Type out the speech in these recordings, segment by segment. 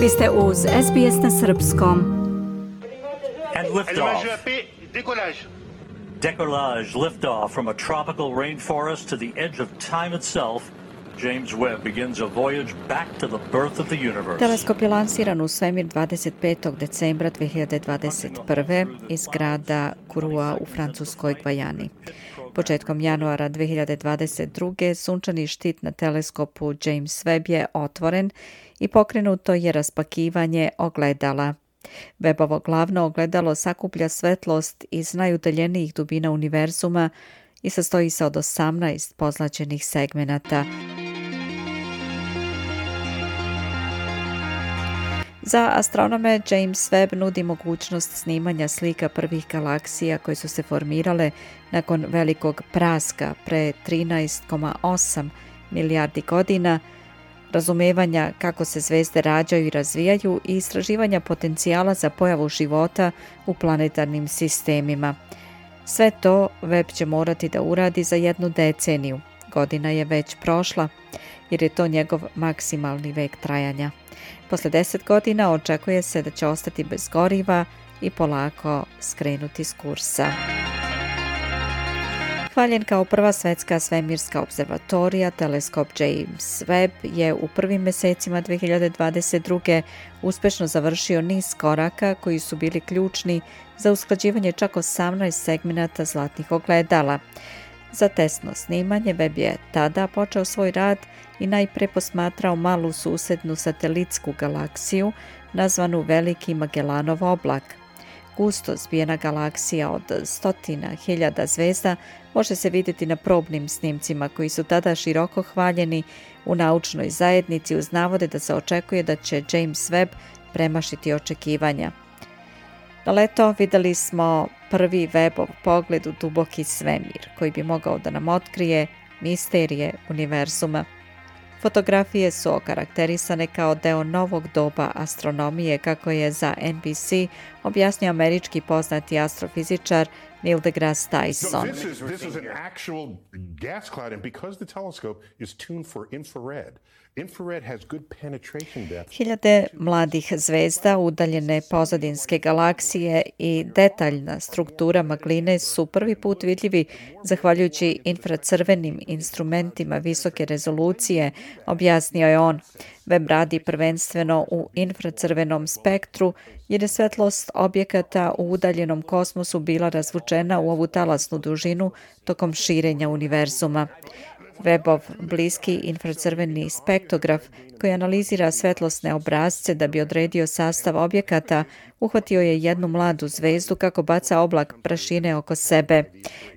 Vi ste uz SBS na Srpskom. And liftoff. Decollage liftoff from a tropical rainforest to the edge of time itself – James Webb begins a voyage back to the birth of the universe. Teleskop je lansiran u svemir 25. decembra 2021. iz grada Kurua u francuskoj Gvajani. Početkom januara 2022. sunčani štit na teleskopu James Webb je otvoren i pokrenuto je raspakivanje ogledala. Webbovo glavno ogledalo sakuplja svetlost iz najudaljenijih dubina univerzuma i sastoji se od 18 pozlaćenih segmenata. Za astronome James Webb nudi mogućnost snimanja slika prvih galaksija koje su se formirale nakon velikog praska pre 13,8 milijardi godina, razumevanja kako se zvezde rađaju i razvijaju i istraživanja potencijala za pojavu života u planetarnim sistemima. Sve to Webb će morati da uradi za jednu deceniju. Godina je već prošla jer je to njegov maksimalni vek trajanja. Posle deset godina očekuje se da će ostati bez goriva i polako skrenuti s kursa. Hvaljen kao prva svetska svemirska observatorija, teleskop James Webb je u prvim mesecima 2022. uspešno završio niz koraka koji su bili ključni za usklađivanje čak 18 segmenata zlatnih ogledala. Za testno snimanje Webb je tada počeo svoj rad i najpre posmatrao malu susednu satelitsku galaksiju nazvanu Veliki Magellanov oblak. Gusto zbijena galaksija od stotina hiljada zvezda može se vidjeti na probnim snimcima koji su tada široko hvaljeni u naučnoj zajednici uz navode da se očekuje da će James Webb premašiti očekivanja. Na leto videli smo prvi webov pogled u duboki svemir koji bi mogao da nam otkrije misterije univerzuma. Fotografije su okarakterisane kao deo novog doba astronomije kako je za NBC objasnio američki poznati astrofizičar Neil deGrasse Tyson. Hiljade mladih zvezda, udaljene pozadinske galaksije i detaljna struktura magline su prvi put vidljivi zahvaljujući infracrvenim instrumentima visoke rezolucije, objasnio je on. Web radi prvenstveno u infracrvenom spektru jer je svetlost objekata u udaljenom kosmosu bila razvučena u ovu talasnu dužinu tokom širenja univerzuma. Webov bliski infracrveni spektograf koji analizira svetlosne obrazce da bi odredio sastav objekata, uhvatio je jednu mladu zvezdu kako baca oblak prašine oko sebe.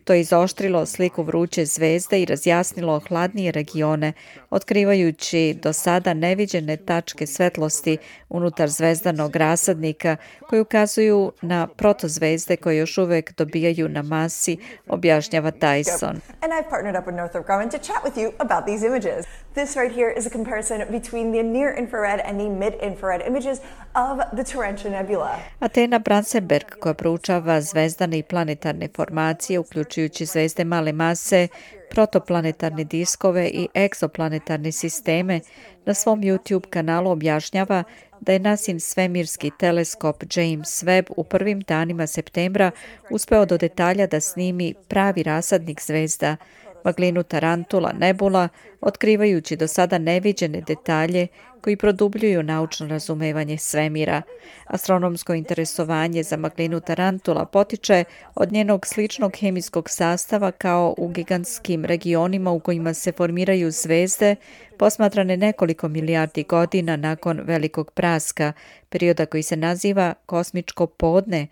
To je izoštrilo sliku vruće zvezde i razjasnilo hladnije regione, otkrivajući do sada neviđene tačke svetlosti unutar zvezdanog rasadnika koji ukazuju na protozvezde koje još uvek dobijaju na masi, objašnjava Tyson. And I've partnered up with Northrop Grumman to chat with you about these images. This right here is a comparison between the near infrared and the mid infrared images of the Tarantula Nebula. Atena Bransenberg, koja proučava zvezdane i planetarne formacije, uključujući zvezde male mase, protoplanetarne diskove i egzoplanetarne sisteme, na svom YouTube kanalu objašnjava da je nasin svemirski teleskop James Webb u prvim danima septembra uspeo do detalja da snimi pravi rasadnik zvezda, maglinu Tarantula Nebula, otkrivajući do sada neviđene detalje koji produbljuju naučno razumevanje svemira. Astronomsko interesovanje za maglinu Tarantula potiče od njenog sličnog hemijskog sastava kao u gigantskim regionima u kojima se formiraju zvezde, posmatrane nekoliko milijardi godina nakon velikog praska, perioda koji se naziva kosmičko podne,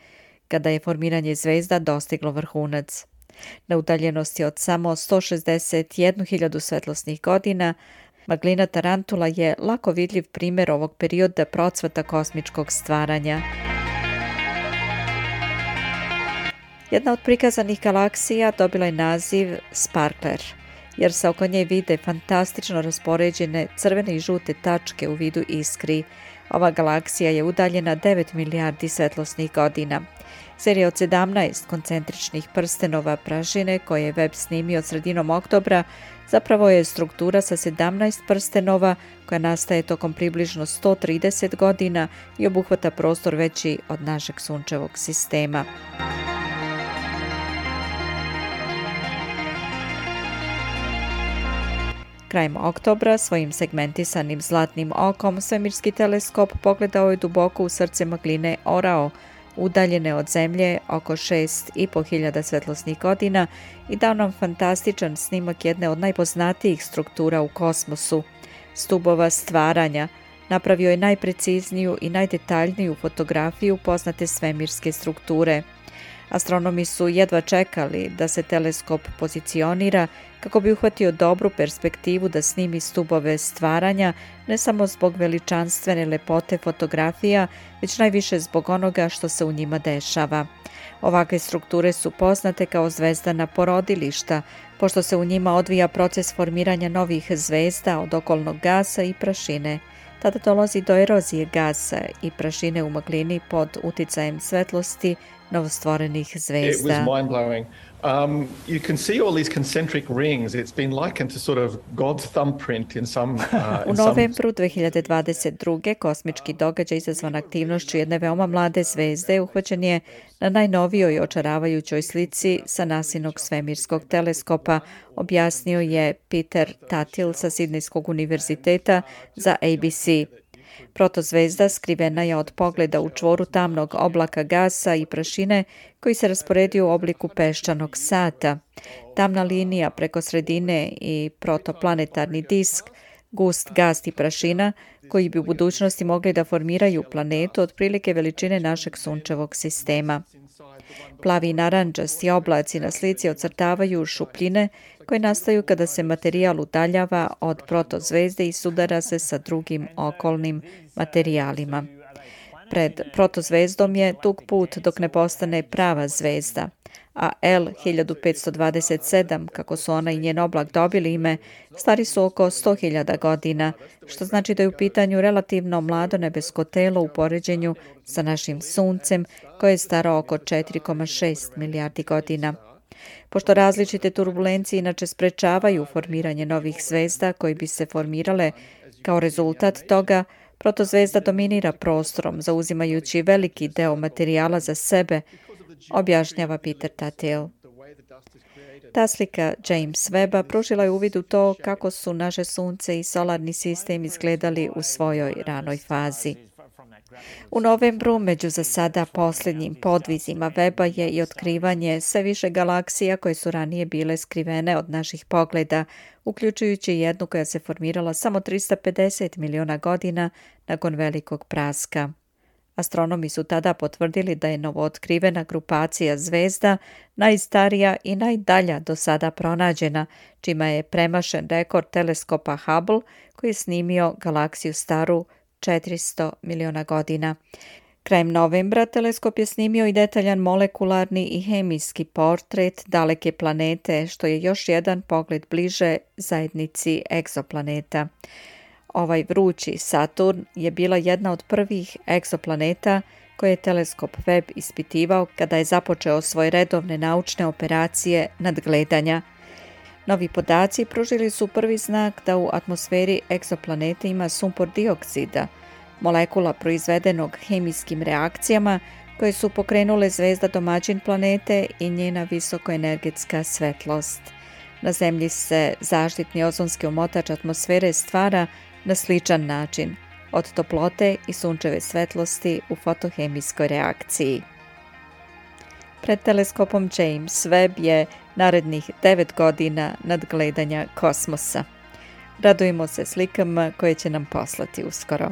kada je formiranje zvezda dostiglo vrhunac. Na udaljenosti od samo 161.000 svetlosnih godina, maglina Tarantula je lako vidljiv primjer ovog perioda procvata kosmičkog stvaranja. Jedna od prikazanih galaksija dobila je naziv Sparkler, jer se oko nje vide fantastično raspoređene crvene i žute tačke u vidu iskri. Ova galaksija je udaljena 9 milijardi svetlosnih godina. Serija od 17 koncentričnih prstenova prašine koje je web snimio sredinom oktobra zapravo je struktura sa 17 prstenova koja nastaje tokom približno 130 godina i obuhvata prostor veći od našeg sunčevog sistema. Krajem oktobra svojim segmentisanim zlatnim okom svemirski teleskop pogledao je duboko u srce magline Orao, udaljene od Zemlje oko 6.500 svetlosnih godina i dao nam fantastičan snimak jedne od najpoznatijih struktura u kosmosu, stubova stvaranja, napravio je najprecizniju i najdetaljniju fotografiju poznate svemirske strukture – Astronomi su jedva čekali da se teleskop pozicionira kako bi uhvatio dobru perspektivu da snimi stubove stvaranja ne samo zbog veličanstvene lepote fotografija, već najviše zbog onoga što se u njima dešava. Ovakve strukture su poznate kao zvezdana porodilišta, pošto se u njima odvija proces formiranja novih zvezda od okolnog gasa i prašine. Tada dolazi do erozije gasa i prašine u maglini pod uticajem svetlosti novostvorenih zvezda. It was mind-blowing. Um, you can see all these concentric rings. It's been likened to sort of God's thumbprint in some... Uh, in U novembru 2022. kosmički događaj izazvan aktivnošću jedne veoma mlade zvezde uhvaćen je na najnovijoj očaravajućoj slici sa nasinog svemirskog teleskopa, objasnio je Peter Tatil sa Sidnejskog univerziteta za ABC. Protozvezda skrivena je od pogleda u čvoru tamnog oblaka gasa i prašine koji se rasporedio u obliku peščanog sata. Tamna linija preko sredine i protoplanetarni disk, gust gast i prašina, koji bi u budućnosti mogli da formiraju planetu otprilike veličine našeg sunčevog sistema. Plavi i naranđasti oblaci na slici ocrtavaju šupljine koje nastaju kada se materijal udaljava od protozvezde i sudara se sa drugim okolnim materijalima. Pred protozvezdom je dug put dok ne postane prava zvezda, a L1527, kako su ona i njen oblak dobili ime, stari su oko 100.000 godina, što znači da je u pitanju relativno mlado nebesko telo u poređenju sa našim suncem, koje je staro oko 4,6 milijardi godina. Pošto različite turbulencije inače sprečavaju formiranje novih zvezda koji bi se formirale kao rezultat toga, protozvezda dominira prostorom, zauzimajući veliki deo materijala za sebe, objašnjava Peter Tatil. Ta slika James Webba pružila je uvid u to kako su naše sunce i solarni sistem izgledali u svojoj ranoj fazi. U novembru, među za sada posljednjim podvizima weba je i otkrivanje sve više galaksija koje su ranije bile skrivene od naših pogleda, uključujući jednu koja se formirala samo 350 miliona godina nakon velikog praska. Astronomi su tada potvrdili da je novootkrivena grupacija zvezda najstarija i najdalja do sada pronađena, čima je premašen rekord teleskopa Hubble koji je snimio galaksiju staru 400 miliona godina. Krajem novembra teleskop je snimio i detaljan molekularni i hemijski portret daleke planete, što je još jedan pogled bliže zajednici egzoplaneta. Ovaj vrući Saturn je bila jedna od prvih egzoplaneta koje je teleskop Webb ispitivao kada je započeo svoje redovne naučne operacije nadgledanja Novi podaci pružili su prvi znak da u atmosferi egzoplanete ima sumpor dioksida, molekula proizvedenog hemijskim reakcijama koje su pokrenule zvezda domaćin planete i njena visokoenergetska svetlost. Na Zemlji se zaštitni ozonski omotač atmosfere stvara na sličan način, od toplote i sunčeve svetlosti u fotohemijskoj reakciji. Pred teleskopom James Webb je narednih 9 godina nadgledanja kosmosa. Radujemo se slikama koje će nam poslati uskoro.